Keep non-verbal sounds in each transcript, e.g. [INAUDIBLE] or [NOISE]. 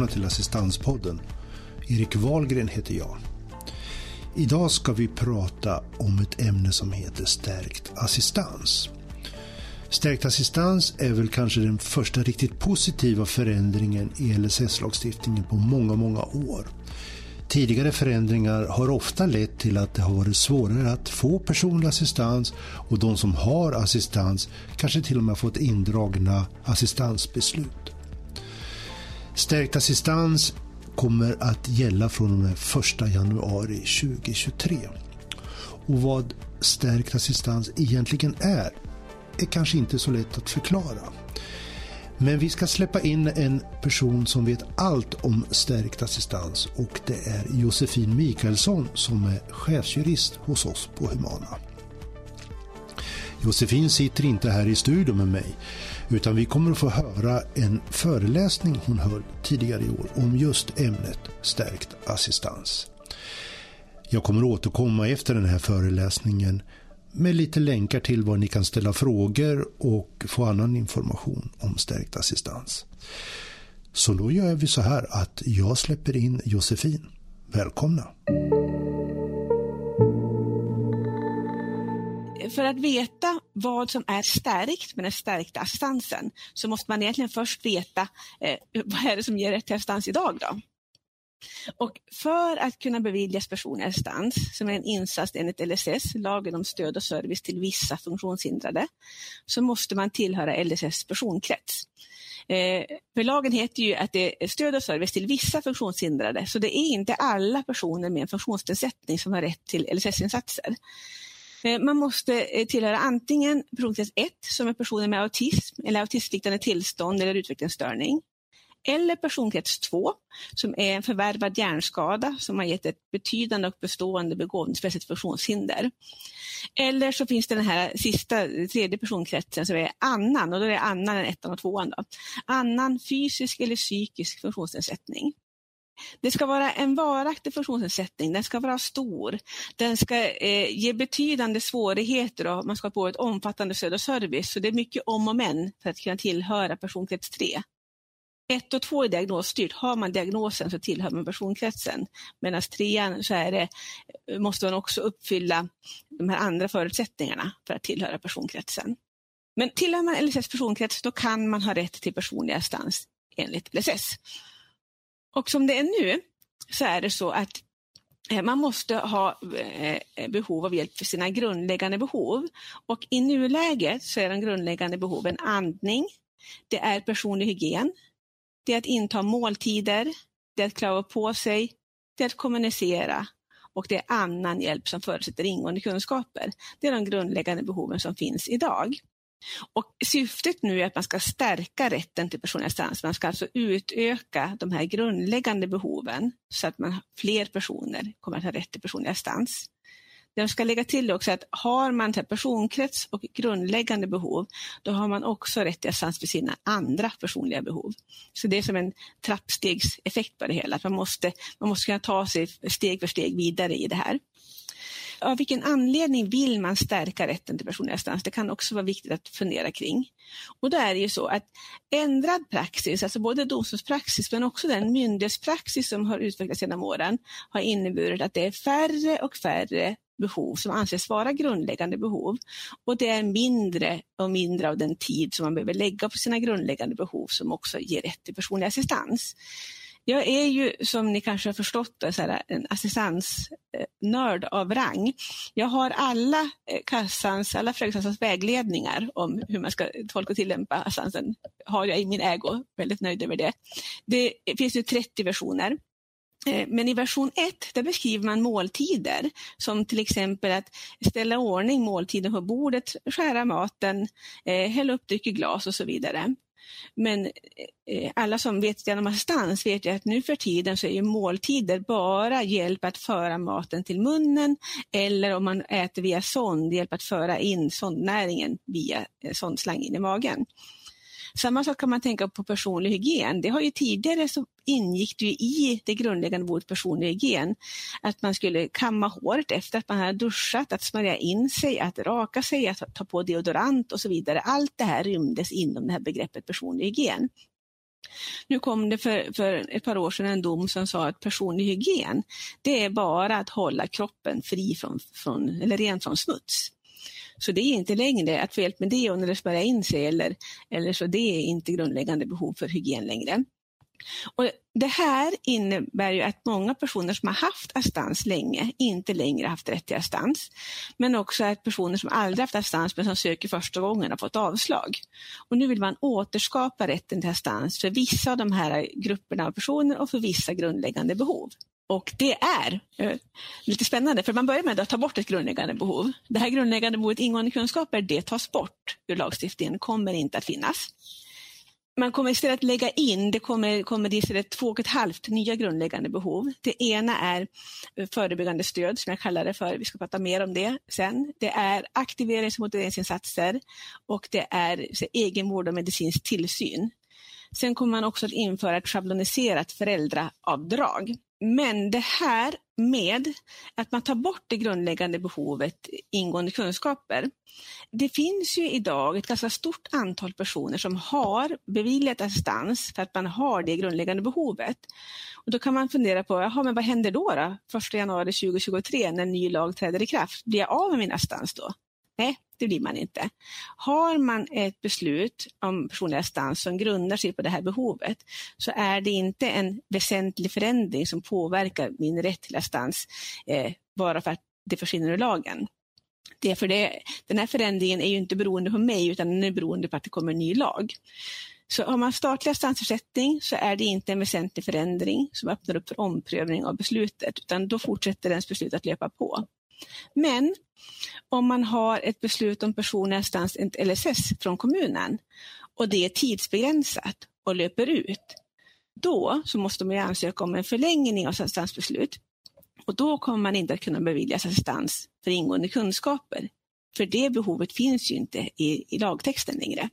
välkomna till Assistanspodden. Erik Wahlgren heter jag. Idag ska vi prata om ett ämne som heter stärkt assistans. Stärkt assistans är väl kanske den första riktigt positiva förändringen i LSS-lagstiftningen på många, många år. Tidigare förändringar har ofta lett till att det har varit svårare att få personlig assistans och de som har assistans kanske till och med fått indragna assistansbeslut. Stärkt assistans kommer att gälla från och med 1 januari 2023. Och vad stärkt assistans egentligen är, är kanske inte så lätt att förklara. Men vi ska släppa in en person som vet allt om stärkt assistans och det är Josefin Mikaelsson som är chefsjurist hos oss på Humana. Josefin sitter inte här i studion med mig utan vi kommer att få höra en föreläsning hon höll tidigare i år om just ämnet stärkt assistans. Jag kommer återkomma efter den här föreläsningen med lite länkar till var ni kan ställa frågor och få annan information om stärkt assistans. Så då gör vi så här att jag släpper in Josefin. Välkomna! För att veta vad som är stärkt med den stärkta assistansen så måste man egentligen först veta eh, vad är det som ger rätt till assistans idag. Då? Och för att kunna beviljas personlig assistans, som är en insats enligt LSS, lagen om stöd och service till vissa funktionshindrade, så måste man tillhöra LSS personkrets. Eh, för lagen heter ju att det är stöd och service till vissa funktionshindrade, så det är inte alla personer med en funktionsnedsättning som har rätt till LSS-insatser. Eh, man måste eh, tillhöra antingen personkrets 1 som är personer med autism eller autismliknande tillstånd eller utvecklingsstörning eller personkrets 2 som är en förvärvad hjärnskada som har gett ett betydande och bestående begåvningsmässigt funktionshinder. Eller så finns det den här sista, tredje personkretsen som är annan och då är det annan än ettan och tvåan. Då. Annan fysisk eller psykisk funktionsnedsättning. Det ska vara en varaktig funktionsnedsättning, den ska vara stor, den ska eh, ge betydande svårigheter och man ska få ett omfattande stöd och service. Så det är mycket om och men för att kunna tillhöra personkrets 3. 1 och 2 är diagnosstyrt. Har man diagnosen så tillhör man personkretsen. Medan 3 så är det, måste man också uppfylla de här andra förutsättningarna för att tillhöra personkretsen. Men tillhör man LSS personkrets då kan man ha rätt till personlig assistans enligt LSS. Och som det är nu så är det så att eh, man måste ha eh, behov av hjälp för sina grundläggande behov. Och i nuläget så är de grundläggande behoven andning, det är personlig hygien, det är att inta måltider, det är att klara på sig, det är att kommunicera och det är annan hjälp som förutsätter ingående kunskaper. Det är de grundläggande behoven som finns idag. Och syftet nu är att man ska stärka rätten till personlig assistans. Man ska alltså utöka de här grundläggande behoven så att man, fler personer kommer att ha rätt till personlig assistans. Jag ska lägga till också att har man personkrets och grundläggande behov, då har man också rätt till assistans för sina andra personliga behov. Så det är som en trappstegseffekt på det hela, att man måste, man måste kunna ta sig steg för steg vidare i det här. Av vilken anledning vill man stärka rätten till personlig assistans? Det kan också vara viktigt att fundera kring. Och då är det ju så att ändrad praxis, alltså både domstolspraxis men också den myndighetspraxis som har utvecklats genom åren, har inneburit att det är färre och färre behov som anses vara grundläggande behov. Och det är mindre och mindre av den tid som man behöver lägga på sina grundläggande behov som också ger rätt till personlig assistans. Jag är ju, som ni kanske har förstått, en assistansnörd av rang. Jag har alla eh, kassans, alla Försäkringskassans vägledningar om hur man ska tolka och tillämpa assistansen har jag i min ägo. Väldigt nöjd över det. Det finns nu 30 versioner. Eh, men i version 1 där beskriver man måltider som till exempel att ställa ordning måltiden på bordet, skära maten, eh, hälla upp dryck i glas och så vidare. Men eh, eh, alla som vet genom assistans vet ju att nu för tiden så är ju måltider bara hjälp att föra maten till munnen eller om man äter via sond, hjälp att föra in sondnäringen via eh, sondslang in i magen. Samma sak kan man tänka på personlig hygien. Det har ju tidigare så ingick det i det grundläggande behovet personlig hygien att man skulle kamma håret efter att man hade duschat, att smörja in sig, att raka sig, att ta på deodorant och så vidare. Allt det här rymdes inom det här begreppet personlig hygien. Nu kom det för, för ett par år sedan en dom som sa att personlig hygien, det är bara att hålla kroppen fri från, från eller ren från smuts. Så det är inte längre att få hjälp med det och när det spärrar in sig eller, eller så, det är inte grundläggande behov för hygien längre. Och det här innebär ju att många personer som har haft assistans länge inte längre haft rätt till assistans. Men också att personer som aldrig haft assistans men som söker första gången har fått avslag. Och nu vill man återskapa rätten till assistans för vissa av de här grupperna av personer och för vissa grundläggande behov. Och det är eh, lite spännande, för man börjar med att ta bort ett grundläggande behov. Det här grundläggande behovet ingående kunskaper, det tas bort ur lagstiftningen, kommer inte att finnas man kommer istället lägga in, det kommer, kommer istället två och ett halvt nya grundläggande behov. Det ena är eh, förebyggande stöd, som jag kallar det för, vi ska prata mer om det sen. Det är aktiverings och motiveringsinsatser och det är egenvård och medicinsk tillsyn. Sen kommer man också att införa ett schabloniserat föräldraavdrag. Men det här med att man tar bort det grundläggande behovet ingående kunskaper. Det finns ju idag ett ganska stort antal personer som har beviljat assistans för att man har det grundläggande behovet. Och då kan man fundera på, jaha, men vad händer då, då? 1 januari 2023 när en ny lag träder i kraft? Blir jag av med min assistans då? Nej, det blir man inte. Har man ett beslut om personlig assistans som grundar sig på det här behovet så är det inte en väsentlig förändring som påverkar min rätt till assistans eh, bara för att det försvinner ur lagen. Det är för det, den här förändringen är ju inte beroende på mig utan den är beroende på att det kommer en ny lag. Så har man statlig assistansersättning så är det inte en väsentlig förändring som öppnar upp för omprövning av beslutet utan då fortsätter ens beslut att löpa på. Men om man har ett beslut om personlig assistans enligt LSS från kommunen och det är tidsbegränsat och löper ut, då så måste man ansöka om en förlängning av assistansbeslut. Och då kommer man inte att kunna beviljas assistans för ingående kunskaper. För det behovet finns ju inte i, i lagtexten längre.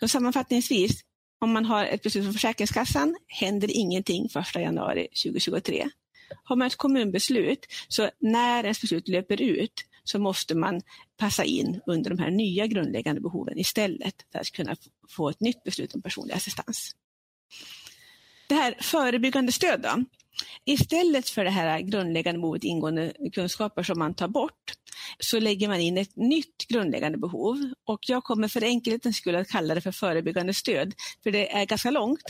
Så sammanfattningsvis, om man har ett beslut från Försäkringskassan händer ingenting 1 januari 2023. Har man ett kommunbeslut, så när ens beslut löper ut så måste man passa in under de här nya grundläggande behoven istället för att kunna få ett nytt beslut om personlig assistans. Det här förebyggande stöd då? Istället för det här grundläggande behovet ingående kunskaper som man tar bort, så lägger man in ett nytt grundläggande behov. Och jag kommer för enkelhetens skull att kalla det för förebyggande stöd, för det är ganska långt.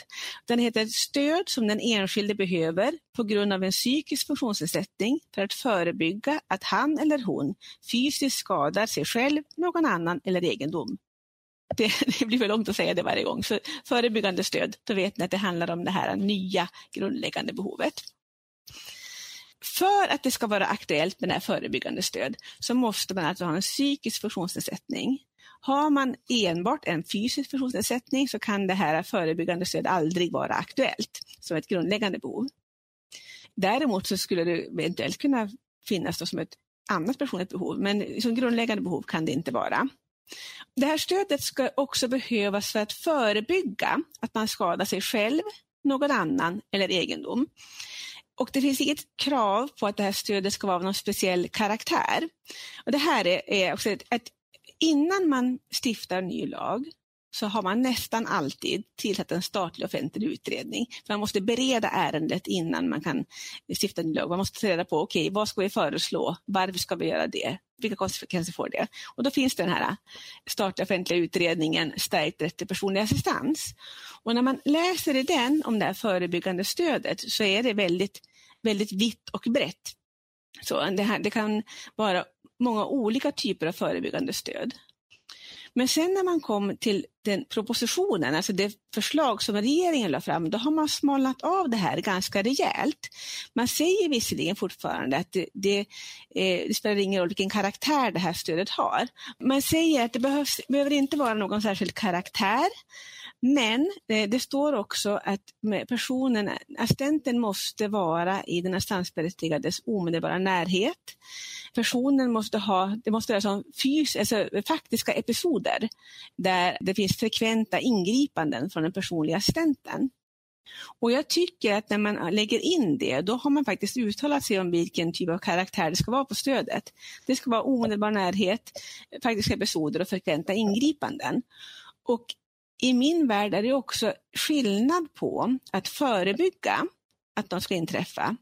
Den heter stöd som den enskilde behöver på grund av en psykisk funktionsnedsättning för att förebygga att han eller hon fysiskt skadar sig själv, någon annan eller egendom. Det, [LAUGHS] det, blir för långt att säga det varje gång. Så förebyggande stöd, då vet ni att det handlar om det här nya grundläggande behovet. För att det ska vara aktuellt med det här förebyggande stöd så måste man alltså ha en psykisk funktionsnedsättning. Har man enbart en fysisk funktionsnedsättning så kan det här förebyggande stöd aldrig vara aktuellt som ett grundläggande behov. Däremot så skulle det eventuellt kunna finnas som ett annat personligt behov, men som grundläggande behov kan det inte vara. Det här stödet ska också behövas för att förebygga att man skadar sig själv, någon annan eller egendom. Och det finns inget krav på att det här stödet ska vara av någon speciell karaktär. Och det här är, är också ett, ett, innan man stiftar ny lag så har man nästan alltid tillsatt en statlig offentlig utredning. man måste bereda ärendet innan man kan stifta en ny lag. Man måste ta reda på, okej, okay, vad ska vi föreslå? Varför ska vi göra det? Vilka konsekvenser får det? Och då finns den här statliga offentliga utredningen Stärkt rätt till personlig assistans. Och när man läser i den om det här förebyggande stödet så är det väldigt, väldigt vitt och brett. Så det, här, det kan vara många olika typer av förebyggande stöd. Men sen när man kom till den propositionen, alltså det förslag som regeringen la fram, då har man smalnat av det här ganska rejält. Man säger visserligen fortfarande att det, det, eh, det spelar ingen roll vilken karaktär det här stödet har. Man säger att det behövs, behöver inte vara någon särskild karaktär, men eh, det står också att personen, assistenten måste vara i den assistansberättigades omedelbara närhet. Personen måste ha, det måste vara som fys, alltså faktiska episoder där det finns frekventa ingripanden från den personliga assistenten. Och jag tycker att när man lägger in det, då har man faktiskt uttalat sig om vilken typ av karaktär det ska vara på stödet. Det ska vara omedelbar närhet, faktiska episoder och frekventa ingripanden. Och i min värld är det också skillnad på att förebygga att de ska inträffa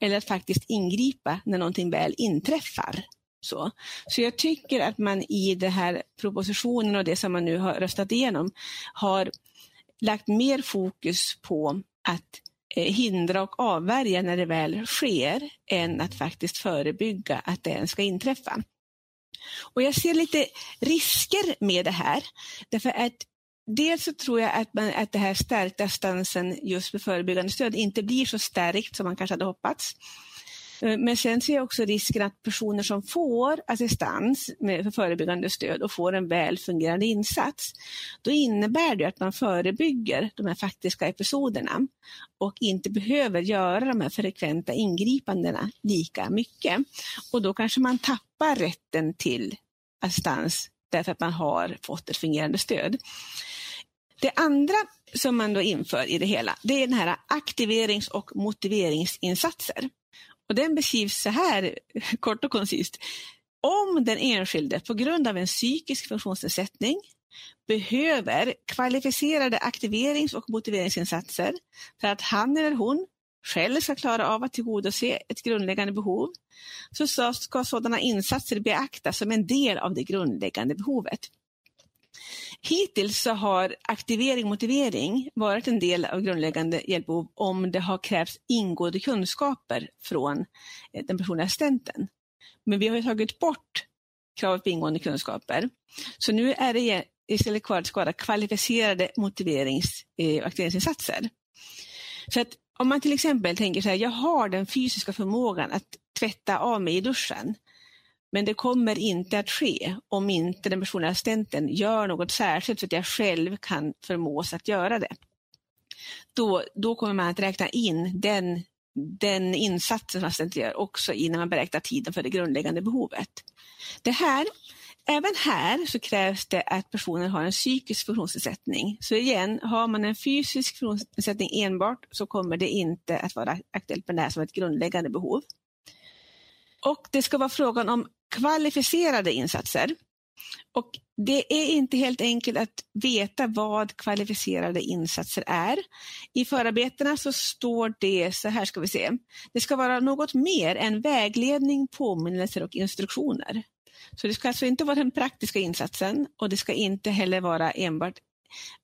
eller att faktiskt ingripa när någonting väl inträffar. Så. så jag tycker att man i den här propositionen och det som man nu har röstat igenom har lagt mer fokus på att eh, hindra och avvärja när det väl sker än att faktiskt förebygga att det ens ska inträffa. Och jag ser lite risker med det här. Därför att dels så tror jag att, man, att det här stärkta stansen just för förebyggande stöd inte blir så stärkt som man kanske hade hoppats. Eh, men sen ser jag också risken att personer som får assistans med, för förebyggande stöd och får en väl fungerande insats, då innebär det att man förebygger de här faktiska episoderna och inte behöver göra de här frekventa ingripandena lika mycket. Och då kanske man tappar rätten till assistans därför att man har fått ett fungerande stöd. Det andra som man då inför i det hela, det är den här aktiverings och motiveringsinsatser. Och den beskrivs så här [LAUGHS] kort och koncist. Om den enskilde på grund av en psykisk funktionsnedsättning behöver kvalificerade aktiverings och motiveringsinsatser för att han eller hon själv ska klara av att tillgodose ett grundläggande behov, så ska sådana insatser beaktas som en del av det grundläggande behovet. Hittills så har aktivering och motivering varit en del av grundläggande hjälpbehov om det har krävts ingående kunskaper från eh, den personliga assistenten. Men vi har tagit bort kravet på ingående kunskaper. Så nu är det istället kvar att skada kvalificerade motiverings och aktiveringsinsatser. Så att om man till exempel tänker så här, jag har den fysiska förmågan att tvätta av mig i duschen. Men det kommer inte att ske om inte den personliga assistenten gör något särskilt så att jag själv kan förmås att göra det. Då, då kommer man att räkna in den, den insatsen som assistenten gör också innan man beräknar tiden för det grundläggande behovet. Det här, även här så krävs det att personen har en psykisk funktionsnedsättning. Så igen, har man en fysisk funktionsnedsättning enbart så kommer det inte att vara aktuellt med det här som ett grundläggande behov. Och det ska vara frågan om kvalificerade insatser. Och det är inte helt enkelt att veta vad kvalificerade insatser är. I förarbetena så står det, så här ska vi se, det ska vara något mer än vägledning, påminnelser och instruktioner. Så det ska alltså inte vara den praktiska insatsen och det ska inte heller vara enbart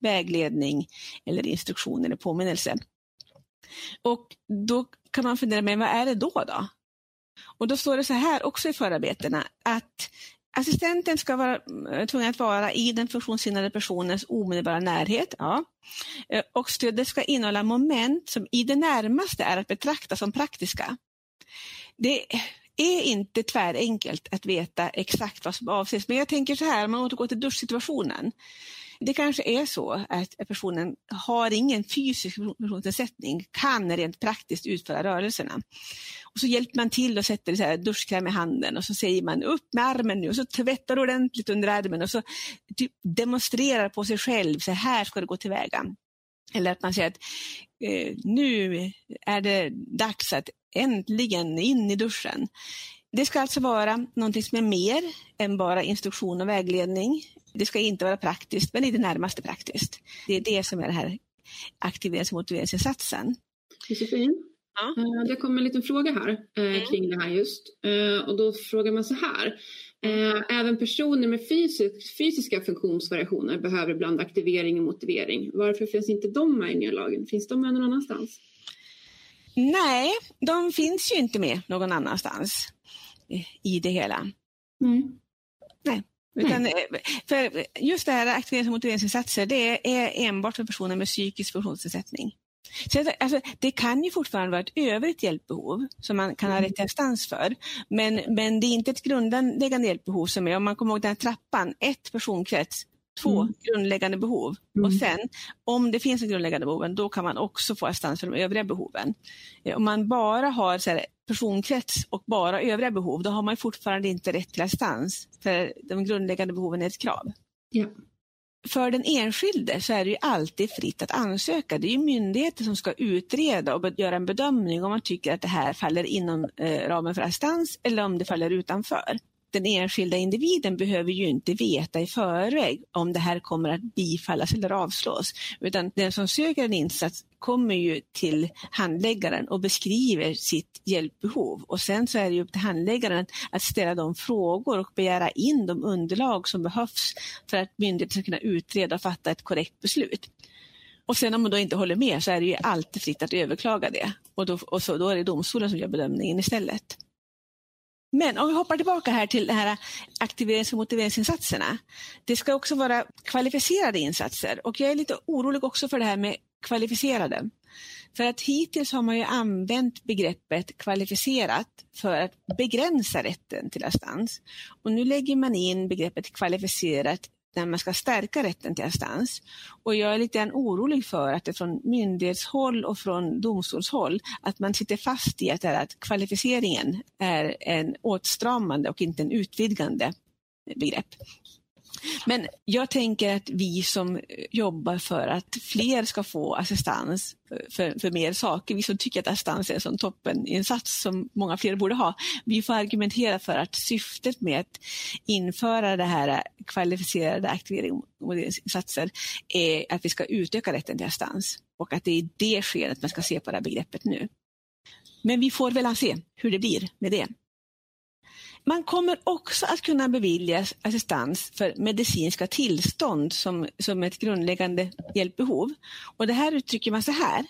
vägledning eller instruktioner eller påminnelse. Och då kan man fundera, men vad är det då? då? Och då står det så här också i förarbetena att assistenten ska vara eh, tvungen att vara i den funktionshindrade personens omedelbara närhet. Ja. Eh, och stödet ska innehålla moment som i det närmaste är att betrakta som praktiska. Det är inte tvärenkelt att veta exakt vad som avses, men jag tänker så här, om man återgår till duschsituationen. Det kanske är så att personen har ingen fysisk funktionsnedsättning, kan rent praktiskt utföra rörelserna. Och så hjälper man till och sätter så här duschkräm i handen och så säger man upp med armen nu och så tvättar ordentligt under armen och så typ demonstrerar på sig själv, så här ska det gå tillväga. Eller att man säger att eh, nu är det dags att äntligen in i duschen. Det ska alltså vara någonting som är mer än bara instruktion och vägledning. Det ska inte vara praktiskt, men i det närmaste praktiskt. Det är det som är den här aktiverings och motiveringsinsatsen. Josefin, ja. Eh, det kommer en liten fråga här eh, mm. kring det här just. Eh, och då frågar man så här. Även personer med fysisk, fysiska funktionsvariationer behöver ibland aktivering och motivering. Varför finns inte de med i nya lagen? Finns de med någon annanstans? Nej, de finns ju inte med någon annanstans i det hela. Mm. Nej. Utan, för just det här aktiverings och motiveringsinsatser, det är enbart för personer med psykisk funktionsnedsättning. Så alltså, det kan ju fortfarande vara ett övrigt hjälpbehov som man kan ha rätt till assistans för. Men, men det är inte ett grundläggande hjälpbehov som är, om man kommer ihåg den här trappan, ett personkrets, två mm. grundläggande behov. Mm. Och sen, om det finns en grundläggande behov, då kan man också få assistans för de övriga behoven. Om man bara har så här, personkrets och bara övriga behov, då har man fortfarande inte rätt till assistans. För de grundläggande behoven är ett krav. Ja. För den enskilde så är det ju alltid fritt att ansöka. Det är ju myndigheter som ska utreda och göra en bedömning om man tycker att det här faller inom eh, ramen för assistans eller om det faller utanför den enskilda individen behöver ju inte veta i förväg om det här kommer att bifallas eller avslås, utan den som söker en insats kommer ju till handläggaren och beskriver sitt hjälpbehov och sen så är det upp till handläggaren att ställa de frågor och begära in de underlag som behövs för att myndigheten ska kunna utreda och fatta ett korrekt beslut. Och sen om man då inte håller med så är det ju alltid fritt att överklaga det och då, och så, då är det domstolen som gör bedömningen istället. Men om vi hoppar tillbaka här till de här aktiverings och motiveringsinsatserna. Det ska också vara kvalificerade insatser och jag är lite orolig också för det här med kvalificerade. För att hittills har man ju använt begreppet kvalificerat för att begränsa rätten till assistans. Och nu lägger man in begreppet kvalificerat när man ska stärka rätten till assistans. Och jag är lite orolig för att det från myndighetshåll och från domstolshåll att man sitter fast i att, att kvalificeringen är en åtstramande och inte en utvidgande begrepp. Men jag tänker att vi som jobbar för att fler ska få assistans för, för mer saker, vi som tycker att assistans är en sån toppeninsats som många fler borde ha, vi får argumentera för att syftet med att införa det här kvalificerade aktiveringsinsatser är att vi ska utöka rätten till assistans och att det är i det skedet man ska se på det här begreppet nu. Men vi får väl se hur det blir med det. Man kommer också att kunna beviljas assistans för medicinska tillstånd som, som ett grundläggande hjälpbehov. Och det här uttrycker man så här.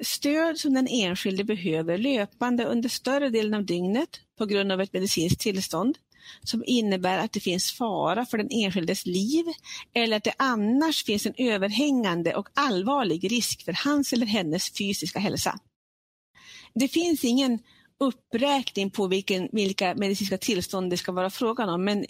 Stöd som den enskilde behöver löpande under större delen av dygnet på grund av ett medicinskt tillstånd som innebär att det finns fara för den enskildes liv eller att det annars finns en överhängande och allvarlig risk för hans eller hennes fysiska hälsa. Det finns ingen uppräkning på vilken, vilka medicinska tillstånd det ska vara frågan om. Men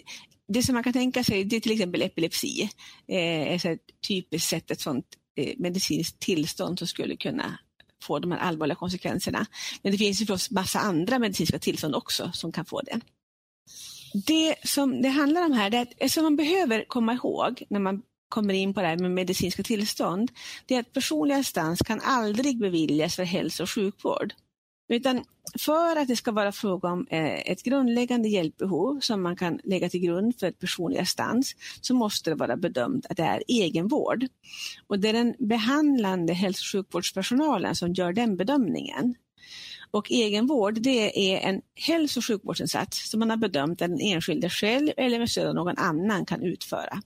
det som man kan tänka sig det är till exempel epilepsi. Eh, är ett typiskt sett ett sådant eh, medicinskt tillstånd som skulle kunna få de här allvarliga konsekvenserna. Men det finns ju förstås massa andra medicinska tillstånd också som kan få det. Det som det handlar om här, det är som man behöver komma ihåg när man kommer in på det här med medicinska tillstånd, det är att personlig assistans kan aldrig beviljas för hälso och sjukvård. Utan för att det ska vara fråga om eh, ett grundläggande hjälpbehov som man kan lägga till grund för ett personlig assistans så måste det vara bedömt att det är egenvård. Och det är den behandlande hälso och sjukvårdspersonalen som gör den bedömningen. Och egenvård det är en hälso och sjukvårdsinsats som man har bedömt att den enskilde själv eller med stöd av någon annan kan utföra.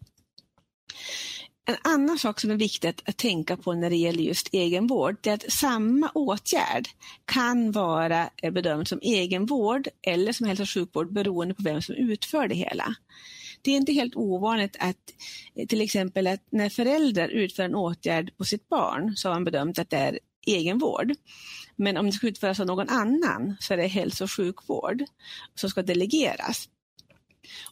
En annan sak som är viktigt att tänka på när det gäller just egenvård, är att samma åtgärd kan vara eh, bedömd som egenvård eller som hälso och sjukvård beroende på vem som utför det hela. Det är inte helt ovanligt att eh, till exempel att när föräldrar utför en åtgärd på sitt barn så har man bedömt att det är egenvård. Men om det ska utföras av någon annan så är det hälso och sjukvård som ska delegeras.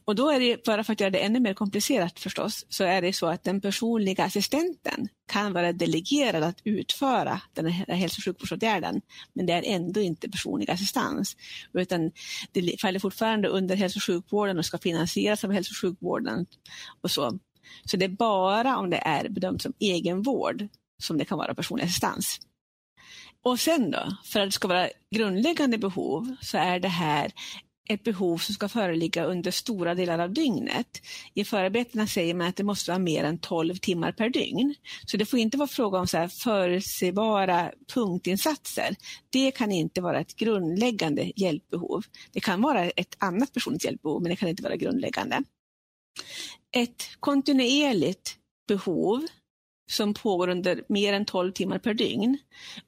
Och då är det, bara för att göra det ännu mer komplicerat förstås, så är det så att den personliga assistenten kan vara delegerad att utföra den här hälso och sjukvårdsåtgärden, men det är ändå inte personlig assistans, utan det faller fortfarande under hälso och sjukvården och ska finansieras av hälso och sjukvården. Och så. så det är bara om det är bedömt som egenvård som det kan vara personlig assistans. Och sen då, för att det ska vara grundläggande behov så är det här ett behov som ska föreligga under stora delar av dygnet. I förarbetena säger man att det måste vara mer än 12 timmar per dygn. Så det får inte vara fråga om så här förutsebara punktinsatser. Det kan inte vara ett grundläggande hjälpbehov. Det kan vara ett annat personligt hjälpbehov, men det kan inte vara grundläggande. Ett kontinuerligt behov som pågår under mer än 12 timmar per dygn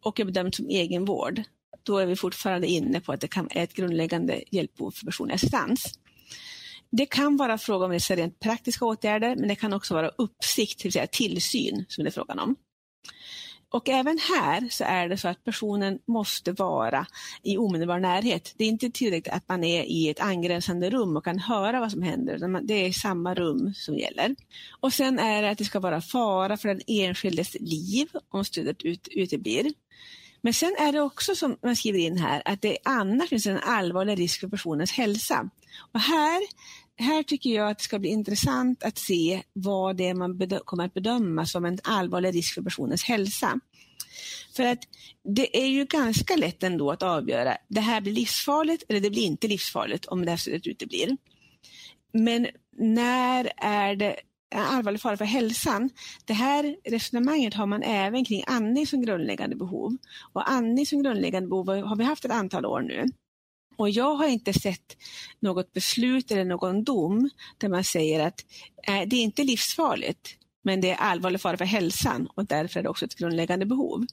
och är bedömt som egenvård då är vi fortfarande inne på att det kan är ett grundläggande hjälpbehov för personlig assistans. Det kan vara fråga om vissa rent praktiska åtgärder, men det kan också vara uppsikt, det vill säga tillsyn, som det är frågan om. Och även här så är det så att personen måste vara i omedelbar närhet. Det är inte tillräckligt att man är i ett angränsande rum och kan höra vad som händer, det är samma rum som gäller. Och sen är det att det ska vara fara för den enskildes liv om stödet uteblir. Men sen är det också som man skriver in här att det annars finns en allvarlig risk för personens hälsa. Och här, här tycker jag att det ska bli intressant att se vad det är man kommer att bedöma som en allvarlig risk för personens hälsa. För att det är ju ganska lätt ändå att avgöra, det här blir livsfarligt eller det blir inte livsfarligt om det här stödet uteblir. Men när är det Eh, allvarlig fara för hälsan? Det här resonemanget har man även kring andning som grundläggande behov. Och andning som grundläggande behov har vi haft ett antal år nu. Och jag har inte sett något beslut eller någon dom där man säger att äh, det är inte livsfarligt, men det är allvarlig fara för hälsan och därför är det också ett grundläggande behov.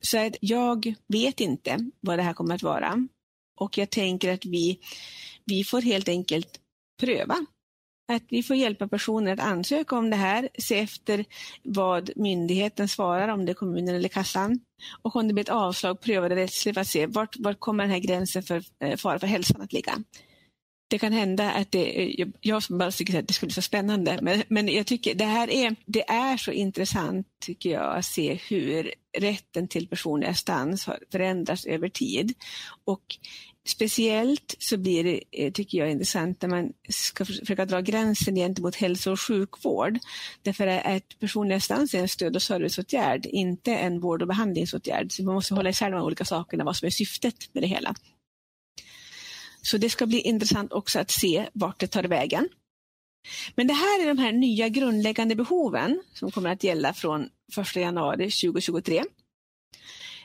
Så att jag vet inte vad det här kommer att vara. Och jag tänker att vi, vi får helt enkelt pröva. Att vi får hjälpa personer att ansöka om det här, se efter vad myndigheten svarar, om det är kommunen eller kassan. Och om det blir ett avslag, pröva det rättsligt för att se vart, vart kommer den här gränsen för eh, fara för hälsan att ligga. Det kan hända att det, eh, jag som bara tycker att det skulle bli så spännande, men, men jag tycker det här är, det är så intressant tycker jag att se hur rätten till personlig assistans har förändrats över tid. Och Speciellt så blir det, eh, tycker jag, intressant när man ska försöka dra gränsen gentemot hälso och sjukvård. Därför att personlig assistans är en stöd och serviceåtgärd, inte en vård och behandlingsåtgärd. Så man måste hålla isär de olika sakerna, vad som är syftet med det hela. Så det ska bli intressant också att se vart det tar vägen. Men det här är de här nya grundläggande behoven som kommer att gälla från 1 januari 2023.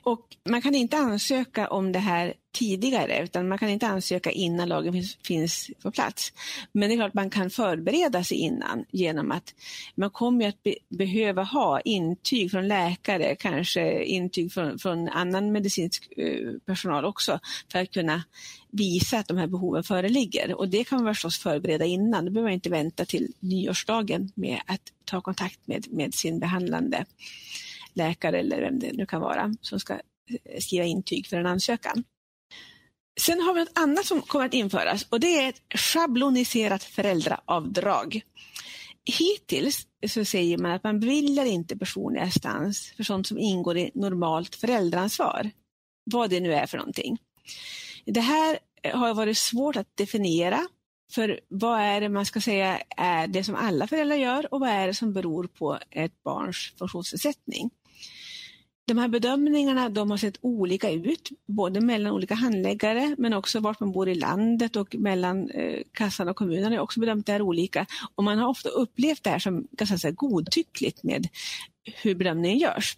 Och man kan inte ansöka om det här tidigare, utan man kan inte ansöka innan lagen finns, finns på plats. Men det är klart man kan förbereda sig innan genom att man kommer att be, behöva ha intyg från läkare, kanske intyg från, från annan medicinsk eh, personal också, för att kunna visa att de här behoven föreligger. Och det kan man förstås förbereda innan, då behöver man inte vänta till nyårsdagen med att ta kontakt med, med sin behandlande läkare eller vem det nu kan vara som ska eh, skriva intyg för en ansökan. Sen har vi något annat som kommer att införas och det är ett schabloniserat föräldraavdrag. Hittills så säger man att man beviljar inte personlig assistans för sånt som ingår i normalt föräldraansvar. Vad det nu är för någonting. Det här eh, har varit svårt att definiera. För vad är det man ska säga är det som alla föräldrar gör och vad är det som beror på ett barns funktionsnedsättning? De här bedömningarna de har sett olika ut, både mellan olika handläggare men också vart man bor i landet och mellan eh, kassan och kommunen har också bedömt det här olika. Och man har ofta upplevt det här som ganska så här, godtyckligt med hur bedömningen görs.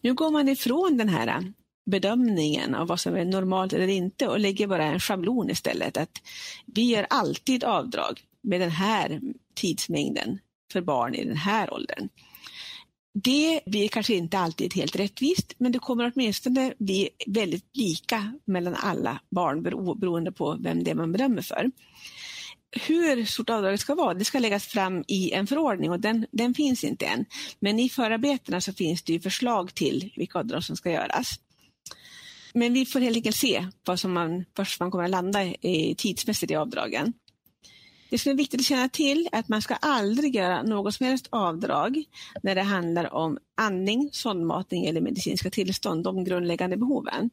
Nu går man ifrån den här bedömningen av vad som är normalt eller inte och lägger bara en schablon istället. Att vi gör alltid avdrag med den här tidsmängden för barn i den här åldern. Det blir kanske inte alltid helt rättvist, men det kommer åtminstone bli väldigt lika mellan alla barn beroende på vem det är man bedömer för. Hur stort avdraget ska vara, det ska läggas fram i en förordning och den, den finns inte än. Men i förarbetena så finns det förslag till vilka avdrag som ska göras. Men vi får helt enkelt se vad som man, först man kommer att landa i tidsmässigt i avdragen. Det som är viktigt att känna till är att man ska aldrig göra något som helst avdrag när det handlar om andning, sondmatning eller medicinska tillstånd, de grundläggande behoven.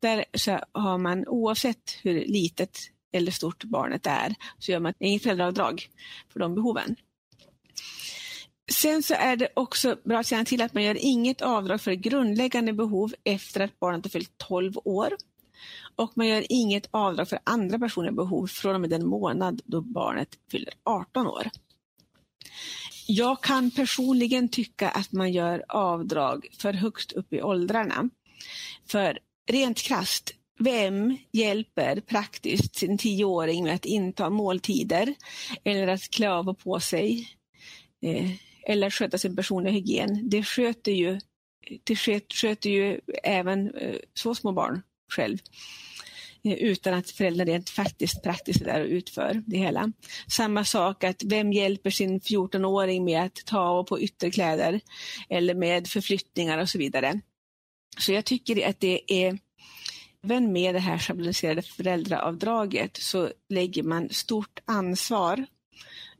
Där så har man oavsett hur litet eller stort barnet är, så gör man inget föräldraavdrag för de behoven. Sen så är det också bra att känna till att man gör inget avdrag för grundläggande behov efter att barnet har fyllt 12 år och man gör inget avdrag för andra personliga behov från och med den månad då barnet fyller 18 år. Jag kan personligen tycka att man gör avdrag för högst upp i åldrarna. För rent krast, vem hjälper praktiskt sin tioåring med att inta måltider eller att klä av och på sig eh, eller sköta sin personliga hygien? Det sköter ju, det sköter ju även eh, så små barn själv eh, utan att föräldrarna rent faktiskt praktiskt är där och utför det hela. Samma sak att vem hjälper sin 14-åring med att ta av på ytterkläder eller med förflyttningar och så vidare. Så jag tycker att det är Även med det här schabloniserade föräldraavdraget så lägger man stort ansvar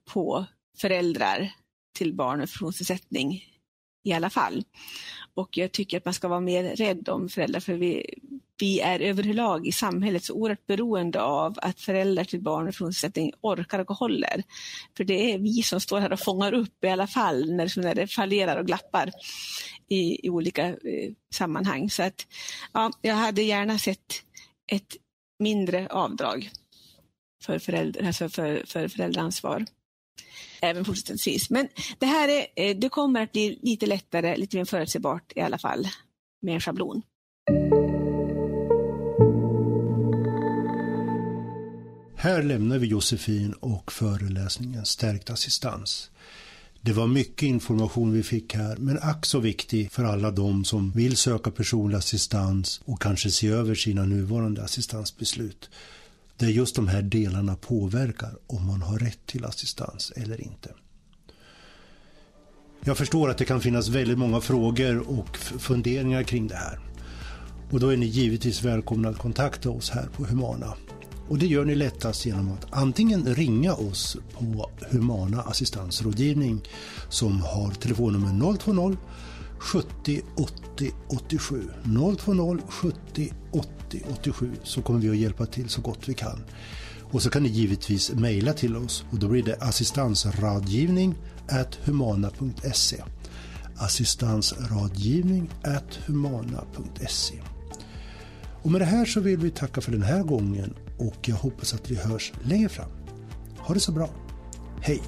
på föräldrar till barn med funktionsnedsättning i alla fall. Och jag tycker att man ska vara mer rädd om föräldrar för vi, vi är överlag i samhället så oerhört beroende av att föräldrar till barn med funktionsnedsättning orkar och håller. För det är vi som står här och fångar upp i alla fall när, när det fallerar och glappar i, i olika eh, sammanhang. Så att ja, jag hade gärna sett ett mindre avdrag för, föräldrar, alltså för, för föräldraansvar även fortsättningsvis. Men det här är, eh, det kommer att bli lite lättare, lite mer förutsägbart i alla fall med en schablon. Här lämnar vi Josefin och föreläsningen Stärkt assistans. Det var mycket information vi fick här, men ack så viktig för alla de som vill söka personlig assistans och kanske se över sina nuvarande assistansbeslut. Där just de här delarna påverkar om man har rätt till assistans eller inte. Jag förstår att det kan finnas väldigt många frågor och funderingar kring det här. Och då är ni givetvis välkomna att kontakta oss här på Humana. Och det gör ni lättast genom att antingen ringa oss på Humana assistansrådgivning som har telefonnummer 020 70 80 87. 020 70 80 87 så kommer vi att hjälpa till så gott vi kan. Och så kan ni givetvis mejla till oss och då blir det assistansradgivning humana.se assistansradgivning humana.se och med det här så vill vi tacka för den här gången och jag hoppas att vi hörs längre fram. Ha det så bra. Hej!